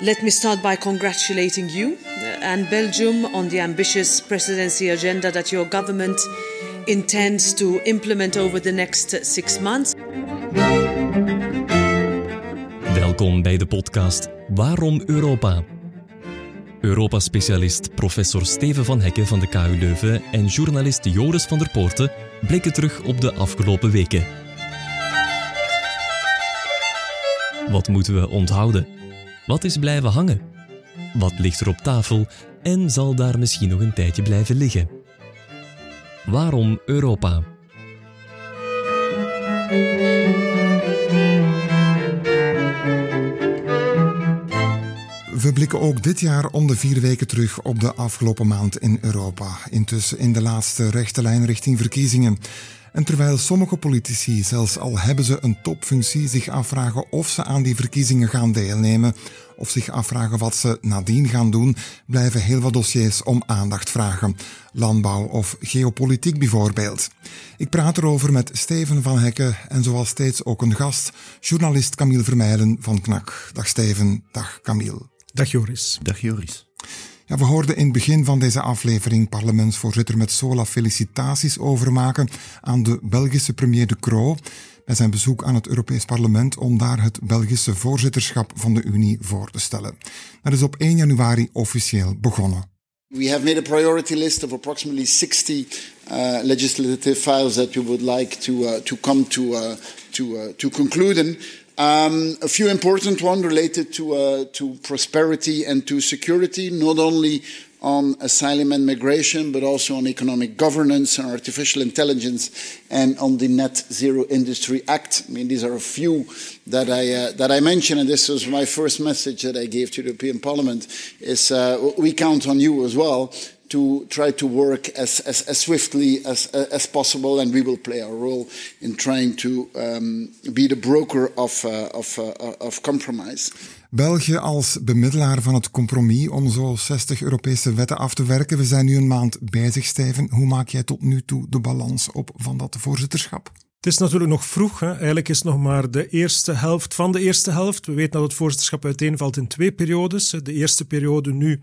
Let me start by congratulating you and Belgium on the ambitious presidency agenda that your government intends to implement over the next six months. Welkom bij de podcast Waarom Europa? Europa-specialist professor Steven van Hekken van de KU Leuven en journalist Joris van der Poorten blikken terug op de afgelopen weken. Wat moeten we onthouden? Wat is blijven hangen? Wat ligt er op tafel en zal daar misschien nog een tijdje blijven liggen? Waarom Europa? We blikken ook dit jaar om de vier weken terug op de afgelopen maand in Europa. Intussen in de laatste rechte lijn richting verkiezingen. En terwijl sommige politici, zelfs al hebben ze een topfunctie, zich afvragen of ze aan die verkiezingen gaan deelnemen, of zich afvragen wat ze nadien gaan doen, blijven heel wat dossiers om aandacht vragen. Landbouw of geopolitiek bijvoorbeeld. Ik praat erover met Steven van Hekken en zoals steeds ook een gast, journalist Camille Vermeijlen van KNAK. Dag Steven, dag Camille. Dag Joris. Dag Joris. We hoorden in het begin van deze aflevering parlementsvoorzitter met Sola felicitaties overmaken aan de Belgische premier De Croo bij zijn bezoek aan het Europees Parlement om daar het Belgische voorzitterschap van de Unie voor te stellen. Dat is op 1 januari officieel begonnen. We have made a priority list of approximately 60 uh, legislative files that we would like to uh, to come to uh, to uh, to conclude. Um, a few important ones related to, uh, to prosperity and to security, not only on asylum and migration, but also on economic governance and artificial intelligence and on the Net Zero Industry Act. I mean, these are a few that I, uh, that I mentioned, and this was my first message that I gave to the European Parliament, is uh, we count on you as well to try to work as, as, as swiftly as, as possible, and we will play our role in trying to um, be the broker of, uh, of, uh, of compromise. België als bemiddelaar van het compromis om zo 60 Europese wetten af te werken. We zijn nu een maand bezig, Steven. Hoe maak jij tot nu toe de balans op van dat voorzitterschap? Het is natuurlijk nog vroeg. Hè. Eigenlijk is nog maar de eerste helft van de eerste helft. We weten dat het voorzitterschap uiteenvalt in twee periodes. De eerste periode nu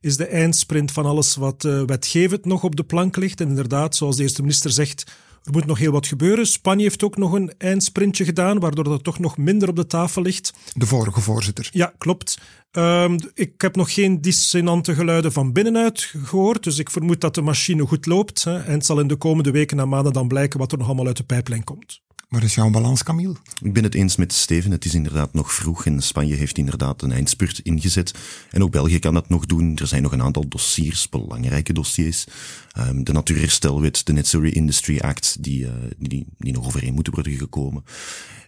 is de eindsprint van alles wat uh, wetgevend nog op de plank ligt. En inderdaad, zoals de eerste minister zegt, er moet nog heel wat gebeuren. Spanje heeft ook nog een eindsprintje gedaan, waardoor dat toch nog minder op de tafel ligt. De vorige voorzitter. Ja, klopt. Um, ik heb nog geen dissonante geluiden van binnenuit gehoord, dus ik vermoed dat de machine goed loopt. Hè, en het zal in de komende weken en maanden dan blijken wat er nog allemaal uit de pijplijn komt. Waar is jouw balans, Camille? Ik ben het eens met Steven. Het is inderdaad nog vroeg en Spanje heeft inderdaad een eindspurt ingezet. En ook België kan dat nog doen. Er zijn nog een aantal dossiers, belangrijke dossiers. Um, de Natuurherstelwet, de Net Zero Industry Act, die, uh, die, die nog overeen moeten worden gekomen.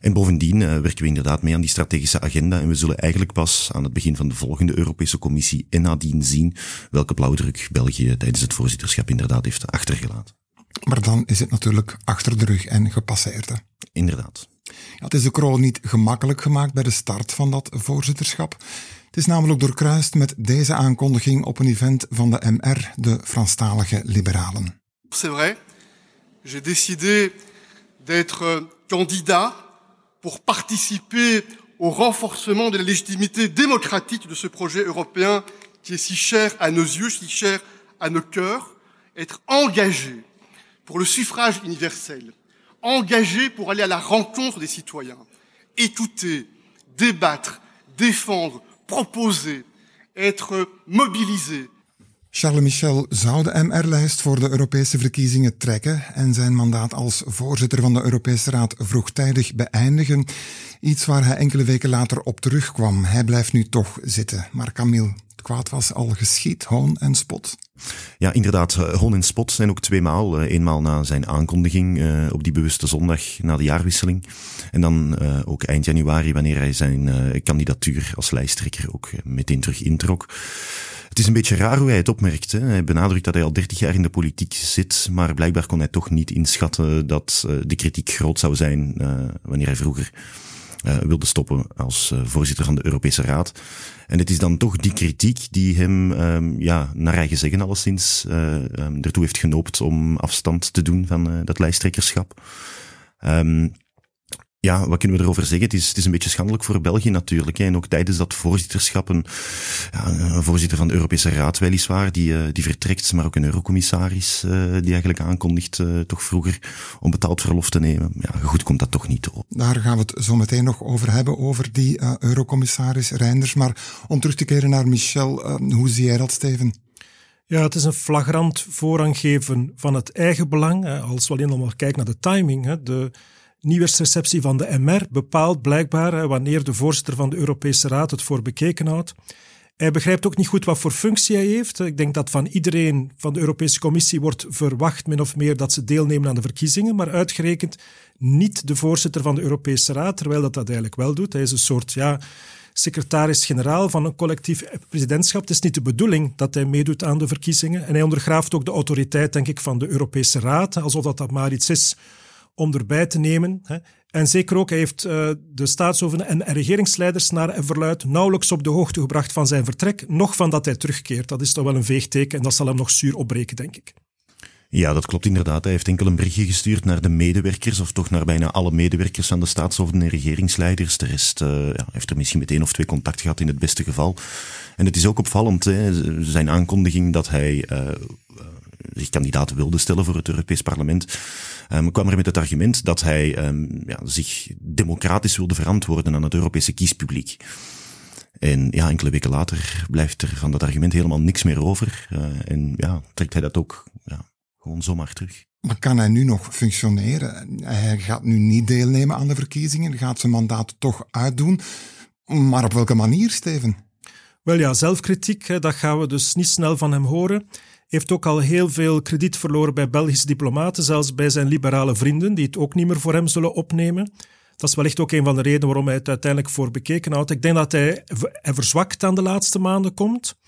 En bovendien uh, werken we inderdaad mee aan die strategische agenda en we zullen eigenlijk pas aan het begin van de volgende Europese Commissie en nadien zien welke blauwdruk België tijdens het voorzitterschap inderdaad heeft achtergelaten. Maar dan is het natuurlijk achter de rug en gepasseerd. Hè? Inderdaad. Ja, het is de kroon niet gemakkelijk gemaakt bij de start van dat voorzitterschap. Het is namelijk doorkruist met deze aankondiging op een event van de MR, de Franstalige Liberalen. C'est vrai, j'ai décidé d'être candidat pour participer au renforcement de la légitimité démocratique de ce projet européen qui est si cher à nos yeux, si cher à nos cœurs, être engagé pour le suffrage universel, engagé pour aller à la rencontre des citoyens, écouter, débattre, défendre, proposer, être mobilisé. Charles Michel zou de MR-lijst voor de Europese verkiezingen trekken en zijn mandaat als voorzitter van de Europese Raad vroegtijdig beëindigen. Iets waar hij enkele weken later op terugkwam. Hij blijft nu toch zitten. Maar Camille, het kwaad was al geschied, hoon en spot. Ja, inderdaad. Eh, hoon en spot zijn ook tweemaal. Eenmaal na zijn aankondiging uh, op die bewuste zondag na de jaarwisseling. En dan ook eind januari, wanneer hij zijn kandidatuur als lijsttrekker ook meteen terug introk. Het is een beetje raar hoe hij het opmerkt. Hè. Hij benadrukt dat hij al dertig jaar in de politiek zit, maar blijkbaar kon hij toch niet inschatten dat de kritiek groot zou zijn wanneer hij vroeger wilde stoppen als uh, voorzitter van de Europese Raad. En het is dan toch die kritiek die hem, um, ja, naar eigen zeggen alleszins, uh, um, ertoe heeft genoopt om afstand te doen van dat lijsttrekkerschap. Um, ja, wat kunnen we erover zeggen? Het is, het is een beetje schandelijk voor België natuurlijk. Hè. En ook tijdens dat voorzitterschap, een, ja, een voorzitter van de Europese Raad weliswaar, die, uh, die vertrekt, maar ook een eurocommissaris uh, die eigenlijk aankondigt uh, toch vroeger om betaald verlof te nemen. Ja, goed komt dat toch niet op. Daar gaan we het zo meteen nog over hebben, over die eurocommissaris Reinders. Maar om terug te keren naar Michel, hoe zie jij dat, Steven? Ja, het is een flagrant voorranggeven van het eigen belang. Als we alleen nog maar kijken naar de timing. De nieuwsreceptie van de MR bepaalt blijkbaar wanneer de voorzitter van de Europese Raad het voor bekeken houdt. Hij begrijpt ook niet goed wat voor functie hij heeft. Ik denk dat van iedereen van de Europese Commissie wordt verwacht, min of meer, dat ze deelnemen aan de verkiezingen, maar uitgerekend niet de voorzitter van de Europese Raad, terwijl dat dat eigenlijk wel doet. Hij is een soort ja, secretaris-generaal van een collectief presidentschap. Het is niet de bedoeling dat hij meedoet aan de verkiezingen. En hij ondergraaft ook de autoriteit, denk ik, van de Europese Raad, alsof dat, dat maar iets is om erbij te nemen. En zeker ook, hij heeft uh, de staatshoofden en regeringsleiders naar en verluid nauwelijks op de hoogte gebracht van zijn vertrek, nog van dat hij terugkeert. Dat is toch wel een veegteken en dat zal hem nog zuur opbreken, denk ik. Ja, dat klopt inderdaad. Hij heeft enkel een berichtje gestuurd naar de medewerkers, of toch naar bijna alle medewerkers van de staatshoofden en regeringsleiders. De rest uh, ja, heeft er misschien met één of twee contact gehad in het beste geval. En het is ook opvallend, hè, zijn aankondiging dat hij uh, zich kandidaat wilde stellen voor het Europees Parlement, um, kwam er met het argument dat hij um, ja, zich democratisch wilde verantwoorden aan het Europese kiespubliek. En ja, enkele weken later blijft er van dat argument helemaal niks meer over. Uh, en ja, trekt hij dat ook ja, gewoon zomaar terug. Maar kan hij nu nog functioneren? Hij gaat nu niet deelnemen aan de verkiezingen, gaat zijn mandaat toch uitdoen. Maar op welke manier, Steven? Wel ja, zelfkritiek, dat gaan we dus niet snel van hem horen heeft ook al heel veel krediet verloren bij Belgische diplomaten, zelfs bij zijn liberale vrienden, die het ook niet meer voor hem zullen opnemen. Dat is wellicht ook een van de redenen waarom hij het uiteindelijk voor bekeken houdt. Ik denk dat hij, verzwakt aan de laatste maanden komt.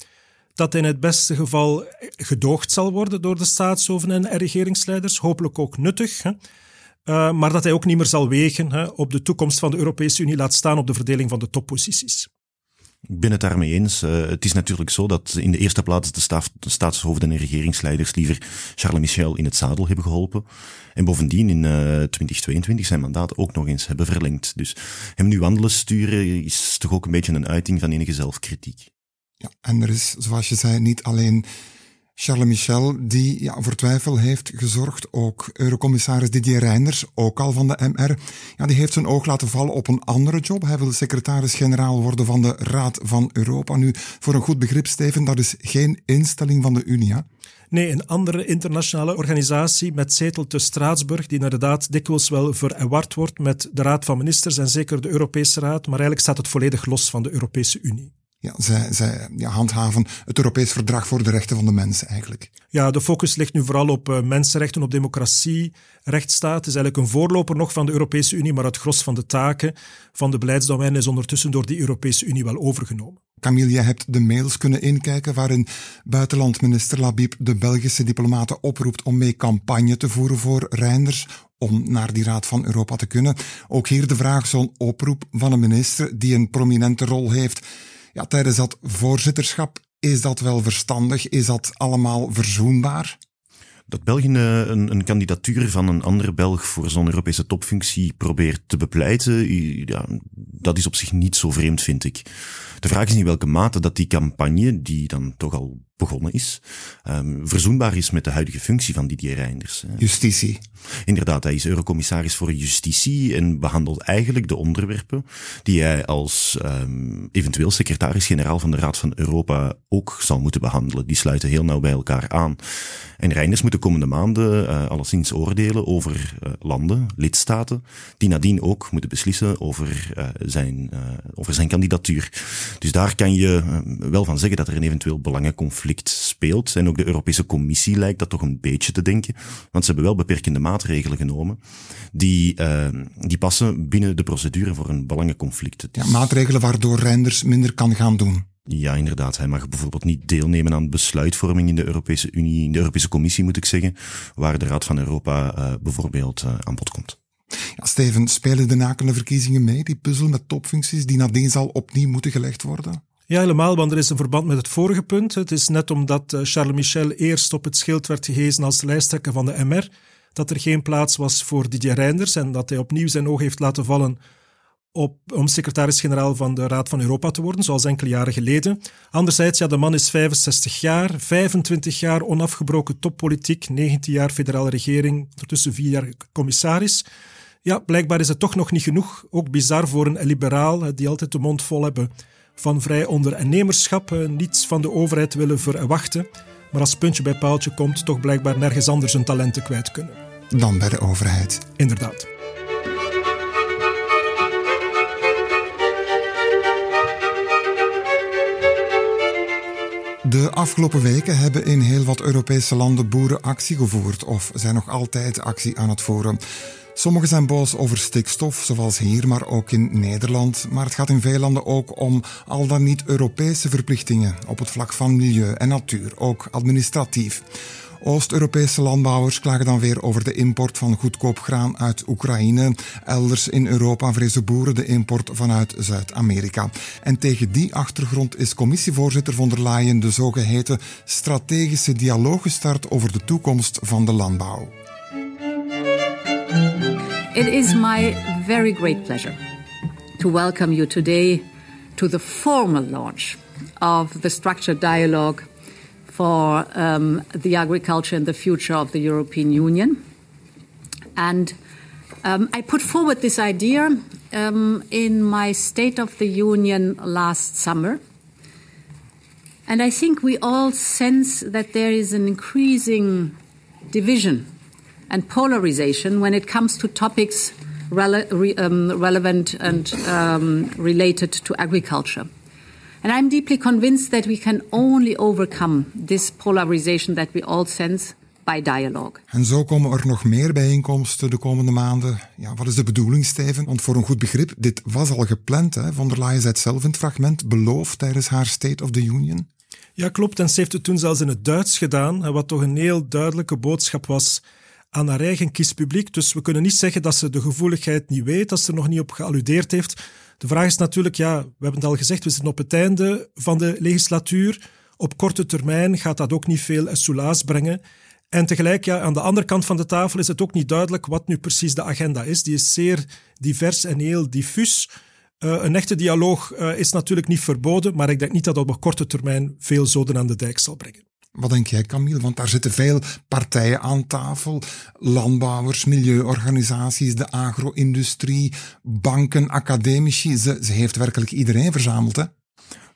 Dat hij in het beste geval gedoogd zal worden door de staatshoven en regeringsleiders. Hopelijk ook nuttig. Hè. Uh, maar dat hij ook niet meer zal wegen hè, op de toekomst van de Europese Unie, laat staan op de verdeling van de topposities. Ik ben het daarmee eens. Uh, het is natuurlijk zo dat in de eerste plaats de, staatshoofden en regeringsleiders liever Charles Michel in het zadel hebben geholpen. En bovendien in uh, 2022 zijn mandaat ook nog eens hebben verlengd. Dus hem nu wandelen sturen is toch ook een beetje een uiting van enige zelfkritiek. Ja, en er is, zoals je zei, niet alleen Charles Michel, die ja, voor twijfel heeft gezorgd. Ook Eurocommissaris Didier Reinders, ook al van de MR, ja, die heeft zijn oog laten vallen op een andere job. Hij wil secretaris-generaal worden van de Raad van Europa. Nu, voor een goed begrip, Steven, dat is geen instelling van de Unie. Hè? Nee, een andere internationale organisatie met zetel te Straatsburg, die inderdaad dikwijls wel verward wordt met de Raad van Ministers en zeker de Europese Raad, maar eigenlijk staat het volledig los van de Europese Unie. Ja, zij, zij ja, handhaven het Europees Verdrag voor de Rechten van de Mensen eigenlijk. Ja, de focus ligt nu vooral op uh, mensenrechten, op democratie, rechtsstaat. Het is eigenlijk een voorloper nog van de Europese Unie, maar het gros van de taken van de beleidsdomein is ondertussen door die Europese Unie wel overgenomen. Camille, je hebt de mails kunnen inkijken waarin buitenlandminister Labib de Belgische diplomaten oproept om mee campagne te voeren voor Reinders om naar die Raad van Europa te kunnen. Ook hier de vraag, zo'n oproep van een minister die een prominente rol heeft ja, tijdens dat voorzitterschap, is dat wel verstandig? Is dat allemaal verzoenbaar? Dat België eh, een, een kandidatuur van een andere Belg voor zo'n Europese topfunctie probeert te bepleiten, ja, dat is op zich niet zo vreemd, vind ik. De vraag is in welke mate dat die campagne, die dan toch al begonnen is, um, verzoenbaar is met de huidige functie van Didier Reinders. Justitie. Inderdaad, hij is eurocommissaris voor justitie en behandelt eigenlijk de onderwerpen die hij als um, eventueel secretaris-generaal van de Raad van Europa ook zal moeten behandelen. Die sluiten heel nauw bij elkaar aan. En Reinders moet komende maanden uh, alleszins oordelen over uh, landen, lidstaten, die nadien ook moeten beslissen over, uh, zijn, over zijn kandidatuur. Dus daar kan je wel van zeggen dat er een eventueel belangenconflict speelt. En ook de Europese Commissie lijkt dat toch een beetje te denken. Want ze hebben wel beperkende maatregelen genomen. Die, die passen binnen de procedure voor een belangenconflict. Ja, maatregelen waardoor Reinders minder kan gaan doen. Ja, inderdaad. Hij mag bijvoorbeeld niet deelnemen aan besluitvorming in de Europese Unie, in de Europese Commissie moet ik zeggen, waar de Raad van Europa uh, bijvoorbeeld uh, aan bod komt. Ja, Steven, spelen de nakende verkiezingen mee, die puzzel met topfuncties die nadien zal opnieuw moeten gelegd worden? Ja, helemaal, want er is een verband met het vorige punt. Het is net omdat eh, Charles Michel eerst op het schild werd gehezen als lijsttrekker van de MR, dat er geen plaats was voor Didier Reinders en dat hij opnieuw zijn oog heeft laten vallen op, om secretaris-generaal van de Raad van Europa te worden, zoals enkele jaren geleden. Anderzijds, ja, de man is 65 jaar, 25 jaar onafgebroken toppolitiek, 19 jaar federale regering, ondertussen vier jaar commissaris. Ja, blijkbaar is het toch nog niet genoeg. Ook bizar voor een liberaal, die altijd de mond vol hebben van vrij ondernemerschap, niets van de overheid willen verwachten, maar als puntje bij paaltje komt, toch blijkbaar nergens anders hun talenten kwijt kunnen. Dan bij de overheid. Inderdaad. De afgelopen weken hebben in heel wat Europese landen boeren actie gevoerd of zijn nog altijd actie aan het voeren. Sommigen zijn boos over stikstof, zoals hier, maar ook in Nederland. Maar het gaat in veel landen ook om al dan niet Europese verplichtingen op het vlak van milieu en natuur, ook administratief. Oost-Europese landbouwers klagen dan weer over de import van goedkoop graan uit Oekraïne. Elders in Europa vrezen boeren de import vanuit Zuid-Amerika. En tegen die achtergrond is commissievoorzitter von der Leyen de zogeheten strategische dialoog gestart over de toekomst van de landbouw. It is my very great pleasure to welcome you today to the formal launch of the structured dialogue for um, the agriculture and the future of the European Union. And um, I put forward this idea um, in my State of the Union last summer. And I think we all sense that there is an increasing division and polarization when it comes to topics rele re um, relevant and um, related to agriculture. And I'm deeply convinced that we can only overcome this polarization that we all sense by dialogue. En zo komen er nog meer bijeenkomsten de komende maanden. Ja, wat is de bedoeling, Steven? Want voor een goed begrip, dit was al gepland. Hè? Von der Leyen zei het zelf in het fragment, beloofd tijdens haar State of the Union. Ja, klopt. En ze heeft het toen zelfs in het Duits gedaan, wat toch een heel duidelijke boodschap was aan haar eigen kiespubliek. Dus we kunnen niet zeggen dat ze de gevoeligheid niet weet, dat ze er nog niet op gealludeerd heeft. De vraag is natuurlijk, ja, we hebben het al gezegd, we zitten op het einde van de legislatuur. Op korte termijn gaat dat ook niet veel soelaas brengen. En tegelijk, ja, aan de andere kant van de tafel is het ook niet duidelijk wat nu precies de agenda is. Die is zeer divers en heel diffuus. Uh, een echte dialoog uh, is natuurlijk niet verboden, maar ik denk niet dat dat op korte termijn veel zoden aan de dijk zal brengen. Wat denk jij, Camille? Want daar zitten veel partijen aan tafel. Landbouwers, milieuorganisaties, de agro-industrie, banken, academici. Ze, ze heeft werkelijk iedereen verzameld, hè?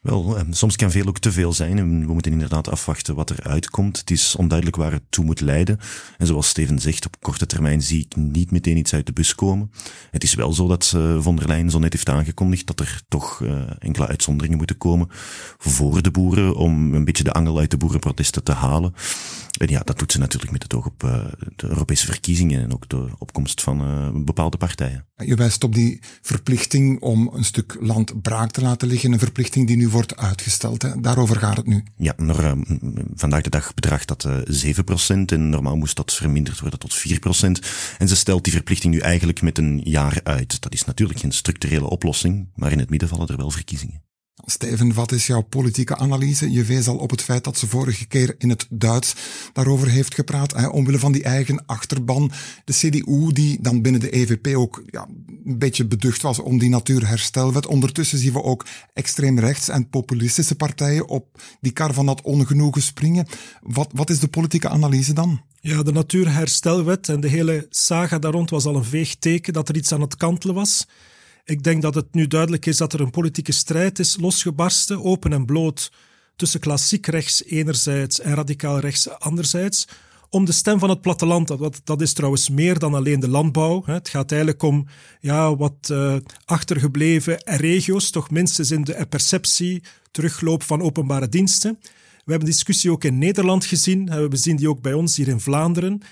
Wel, ehm, soms kan veel ook te veel zijn en we moeten inderdaad afwachten wat er uitkomt. Het is onduidelijk waar het toe moet leiden. En zoals Steven zegt, op korte termijn zie ik niet meteen iets uit de bus komen. Het is wel zo dat uh, von der Leyen zo net heeft aangekondigd dat er toch uh, enkele uitzonderingen moeten komen voor de boeren om een beetje de angel uit de boerenprotesten te halen. En ja, dat doet ze natuurlijk met het oog op uh, de Europese verkiezingen en ook de opkomst van bepaalde partijen. Je wijst op die verplichting om een stuk land braak te laten liggen, een verplichting die nu wordt uitgesteld. Hè? Daarover gaat het nu. Ja, er, vandaag de dag bedraagt dat uh, 7% en normaal moest dat verminderd worden tot 4%. En ze stelt die verplichting nu eigenlijk met een jaar uit. Dat is natuurlijk geen structurele oplossing, maar in het midden vallen er wel verkiezingen. Steven, wat is jouw politieke analyse? Je wees al op het feit dat ze vorige keer in het Duits daarover heeft gepraat, hè, omwille van die eigen achterban. De CDU, die dan binnen de EVP ook ja, een beetje beducht was om die natuurherstelwet. Ondertussen zien we ook extreem rechts en populistische partijen op die kar van dat ongenoegen springen. Wat, wat is de politieke analyse dan? Ja, de natuurherstelwet en de hele saga daar rond was al een veeg teken dat er iets aan het kantelen was. Ik denk dat het nu duidelijk is dat er een politieke strijd is losgebarsten, open en bloot, tussen klassiek rechts enerzijds en radicaal rechts anderzijds, om de stem van het platteland. Dat, dat is trouwens meer dan alleen de landbouw. Het gaat eigenlijk om ja, wat uh, achtergebleven regio's, toch minstens in de perceptie, terugloop van openbare diensten. We hebben discussie ook in Nederland gezien. We zien die ook bij ons hier in Vlaanderen.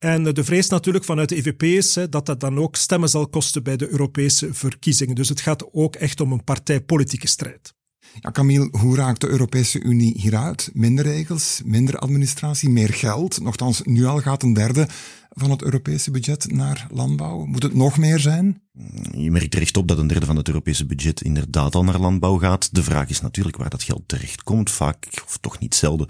En de vrees natuurlijk vanuit de EVP is dat dat dan ook stemmen zal kosten bij de Europese verkiezingen. Dus het gaat ook echt om een partijpolitieke strijd. Ja, Camille, hoe raakt de Europese Unie hieruit? Minder regels, minder administratie, meer geld. Nochtans, nu al gaat een derde van het Europese budget naar landbouw? Moet het nog meer zijn? Je merkt recht op dat een derde van het Europese budget inderdaad al naar landbouw gaat. De vraag is natuurlijk waar dat geld terecht komt. Vaak, of toch niet zelden,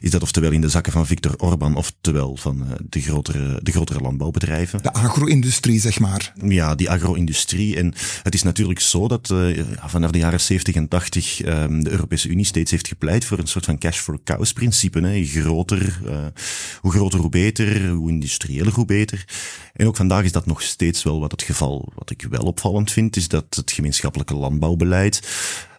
is dat oftewel in de zakken van Viktor Orban, oftewel van eh, de grotere, de grotere landbouwbedrijven. De agro-industrie, zeg maar. Ja, die agro-industrie. En het is natuurlijk zo dat uh, vanaf de jaren 70 en 80 uh, ehm, de Europese Unie steeds heeft gepleit voor een soort van cash for cows principe. Hè. Groter, uh, hoe groter hoe beter, hoe industrieeler hoe beter. En ook vandaag is dat nog steeds wel wat het geval. Wat ik wel opvallend vind, is dat het gemeenschappelijke landbouwbeleid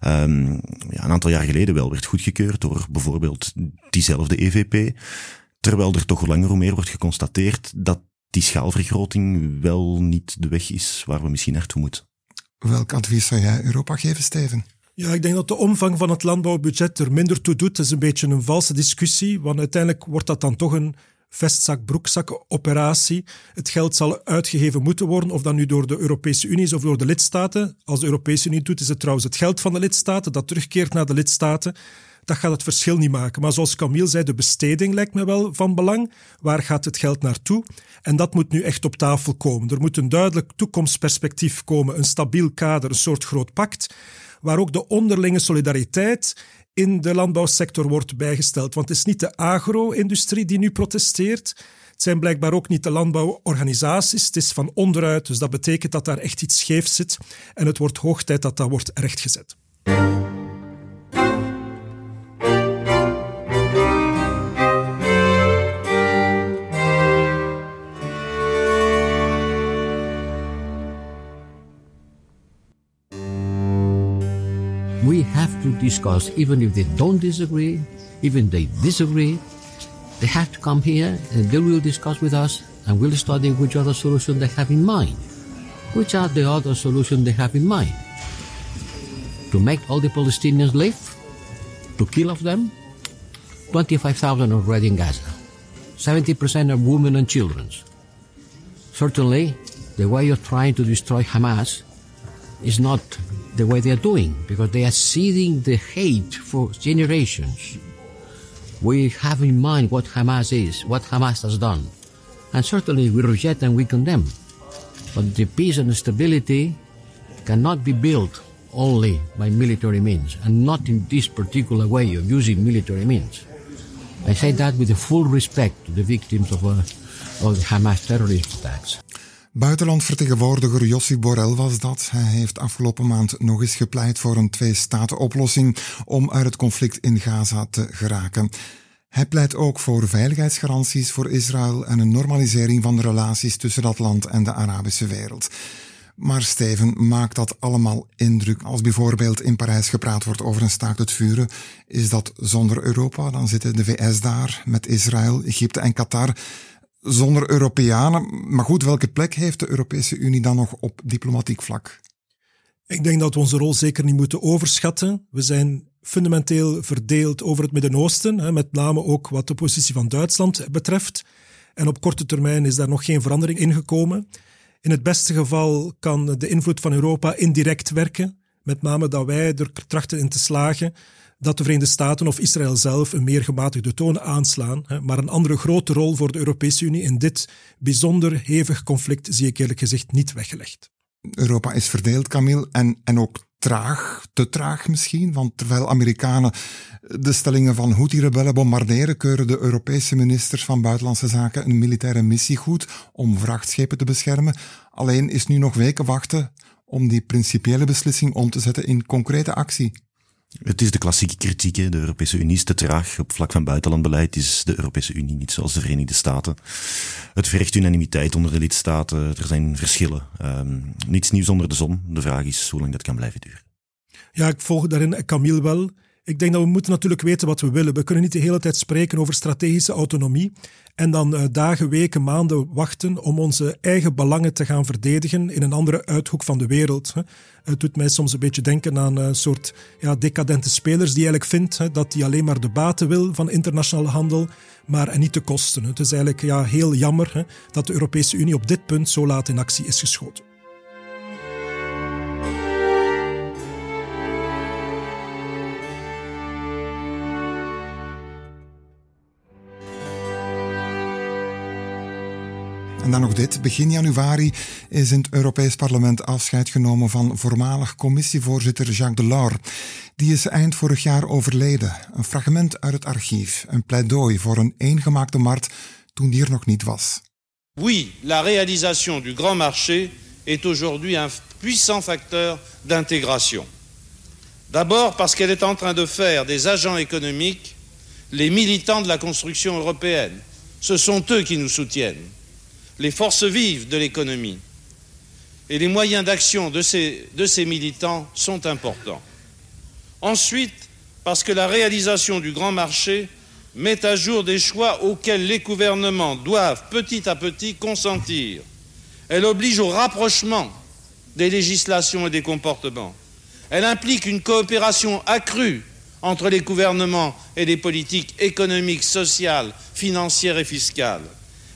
um, ja, een aantal jaar geleden wel werd goedgekeurd door bijvoorbeeld diezelfde EVP. Terwijl er toch hoe langer hoe meer wordt geconstateerd dat die schaalvergroting wel niet de weg is waar we misschien naartoe moeten. Welk advies zou jij Europa geven, Steven? Ja, ik denk dat de omvang van het landbouwbudget er minder toe doet. Het is een beetje een valse discussie, want uiteindelijk wordt dat dan toch een vestzak-broekzak-operatie. Het geld zal uitgegeven moeten worden, of dat nu door de Europese Unie is of door de lidstaten. Als de Europese Unie doet, is het trouwens het geld van de lidstaten dat terugkeert naar de lidstaten. Dat gaat het verschil niet maken. Maar zoals Camille zei, de besteding lijkt me wel van belang. Waar gaat het geld naartoe? En dat moet nu echt op tafel komen. Er moet een duidelijk toekomstperspectief komen, een stabiel kader, een soort groot pact, waar ook de onderlinge solidariteit in de landbouwsector wordt bijgesteld. Want het is niet de agro-industrie die nu protesteert. Het zijn blijkbaar ook niet de landbouworganisaties. Het is van onderuit. Dus dat betekent dat daar echt iets scheef zit. En het wordt hoog tijd dat dat wordt rechtgezet. Discuss, even if they don't disagree, even they disagree, they have to come here and they will discuss with us and we'll study which other solution they have in mind. Which are the other solutions they have in mind? To make all the Palestinians live? To kill of them? 25,000 already in Gaza. 70% are women and children. Certainly, the way you're trying to destroy Hamas is not the way they are doing because they are seeding the hate for generations. We have in mind what Hamas is, what Hamas has done. And certainly we reject and we condemn. But the peace and stability cannot be built only by military means and not in this particular way of using military means. I say that with the full respect to the victims of, uh, of the Hamas terrorist attacks. Buitenlandvertegenwoordiger Jossi Borrell was dat. Hij heeft afgelopen maand nog eens gepleit voor een twee-staten-oplossing om uit het conflict in Gaza te geraken. Hij pleit ook voor veiligheidsgaranties voor Israël en een normalisering van de relaties tussen dat land en de Arabische wereld. Maar Steven, maakt dat allemaal indruk? Als bijvoorbeeld in Parijs gepraat wordt over een staakt het vuren, is dat zonder Europa? Dan zitten de VS daar met Israël, Egypte en Qatar zonder Europeanen. Maar goed, welke plek heeft de Europese Unie dan nog op diplomatiek vlak? Ik denk dat we onze rol zeker niet moeten overschatten. We zijn fundamenteel verdeeld over het Midden-Oosten, met name ook wat de positie van Duitsland betreft. En op korte termijn is daar nog geen verandering in gekomen. In het beste geval kan de invloed van Europa indirect werken, met name dat wij er trachten in te slagen dat de Verenigde Staten of Israël zelf een meer gematigde toon aanslaan. Maar een andere grote rol voor de Europese Unie in dit bijzonder hevig conflict zie ik eerlijk gezegd niet weggelegd. Europa is verdeeld, Camille, en, en ook traag, te traag misschien. Want terwijl Amerikanen de stellingen van Houthi-rebellen bombarderen, keuren de Europese ministers van Buitenlandse Zaken een militaire missie goed om vrachtschepen te beschermen. Alleen is nu nog weken wachten om die principiële beslissing om te zetten in concrete actie. Het is de klassieke kritiek. De Europese Unie is te traag. Op vlak van buitenlandbeleid is de Europese Unie niet zoals de Verenigde Staten. Het vergt unanimiteit onder de lidstaten. Er zijn verschillen. Um, niets nieuws onder de zon. De vraag is hoe lang dat kan blijven duren. Ja, ik volg daarin Camille wel. Ik denk dat we moeten natuurlijk weten wat we willen. We kunnen niet de hele tijd spreken over strategische autonomie en dan uh, dagen, weken, maanden wachten om onze eigen belangen te gaan verdedigen in een andere uithoek van de wereld. Het doet mij soms een beetje denken aan een soort ja, decadente spelers die eigenlijk vindt hè, dat hij alleen maar de baten wil van internationale handel, maar en niet de kosten. Het is eigenlijk ja, heel jammer dat de Europese Unie op dit punt zo laat in actie is geschoten. Dan nog dit. Begin januari is in het Europees Parlement afscheid genomen van voormalig commissievoorzitter Jacques Delors. Die is eind vorig jaar overleden. Een fragment uit het archief. Een pleidooi voor een eengemaakte markt toen die er nog niet was. Oui, la réalisation du grand marché est aujourd'hui un puissant facteur d'intégration. D'abord parce qu'elle est en train de faire des agents économiques les militants de la construction européenne. Ce sont eux qui nous soutiennent, les forces vives de l'économie. Et les moyens d'action de ces, militants sont importants. Ensuite, parce que la réalisation du grand marché met à jour des choix auxquels les gouvernements doivent petit à petit consentir. Elle oblige au rapprochement des législations et des comportements. Elle implique une coopération accrue entre les gouvernements et les politiques économiques, sociales, financières et fiscales.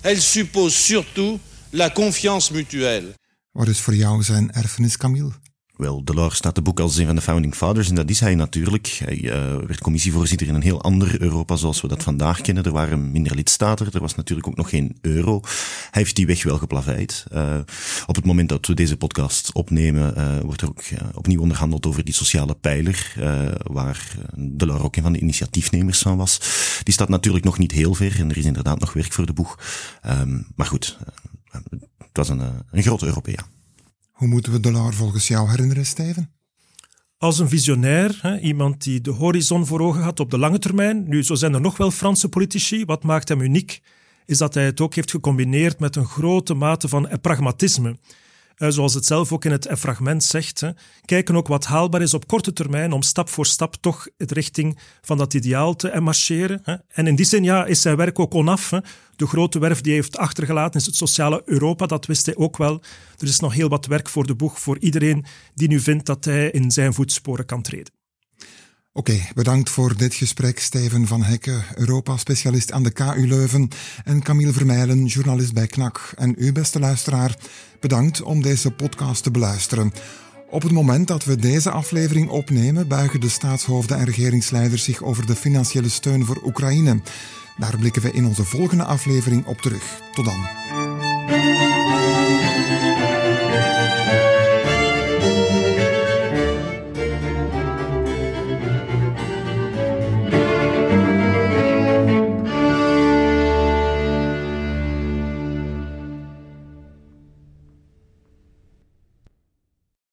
Elle suppose surtout la confiance mutuelle. Wat is voor jou zijn erfenis, Camille? Wel, Delors staat de boek als een van de founding fathers en dat is hij natuurlijk. Hij uh, werd commissievoorzitter in een heel ander Europa zoals we dat vandaag kennen. Er waren minder lidstaten, er was natuurlijk ook nog geen euro. Hij heeft die weg wel geplaveid. Uh, op het moment dat we deze podcast opnemen, uh, wordt er ook opnieuw onderhandeld over die sociale pijler, waar Delors ook een van de initiatiefnemers van was. Die staat natuurlijk nog niet heel ver en er is inderdaad nog werk voor de boeg. Um, maar goed, het was een, een grote Europeaan. Hoe moeten we Delors volgens jou herinneren, Steven? Als een visionair, hè, iemand die de horizon voor ogen had op de lange termijn. Nu, zo zijn er nog wel Franse politici. Wat maakt hem uniek, is dat hij het ook heeft gecombineerd met een grote mate van pragmatisme. Uh, zoals het zelf ook in het fragment zegt, kijken ook wat haalbaar is op korte termijn om stap voor stap toch in richting van dat ideaal te marcheren. En in die zin ja, is zijn werk ook onaf. De grote werf die hij heeft achtergelaten is het sociale Europa, dat wist hij ook wel. Er is nog heel wat werk voor de boeg voor iedereen die nu vindt dat hij in zijn voetsporen kan treden. Oké, bedankt voor dit gesprek, Steven van Hekken, Europa-specialist aan de KU Leuven, en Camille Vermeijlen, journalist bij KNAK. En u, beste luisteraar, bedankt om deze podcast te beluisteren. Op het moment dat we deze aflevering opnemen, buigen de staatshoofden en regeringsleiders zich over de financiële steun voor Oekraïne. Daar blikken we in onze volgende aflevering op terug. Tot dan.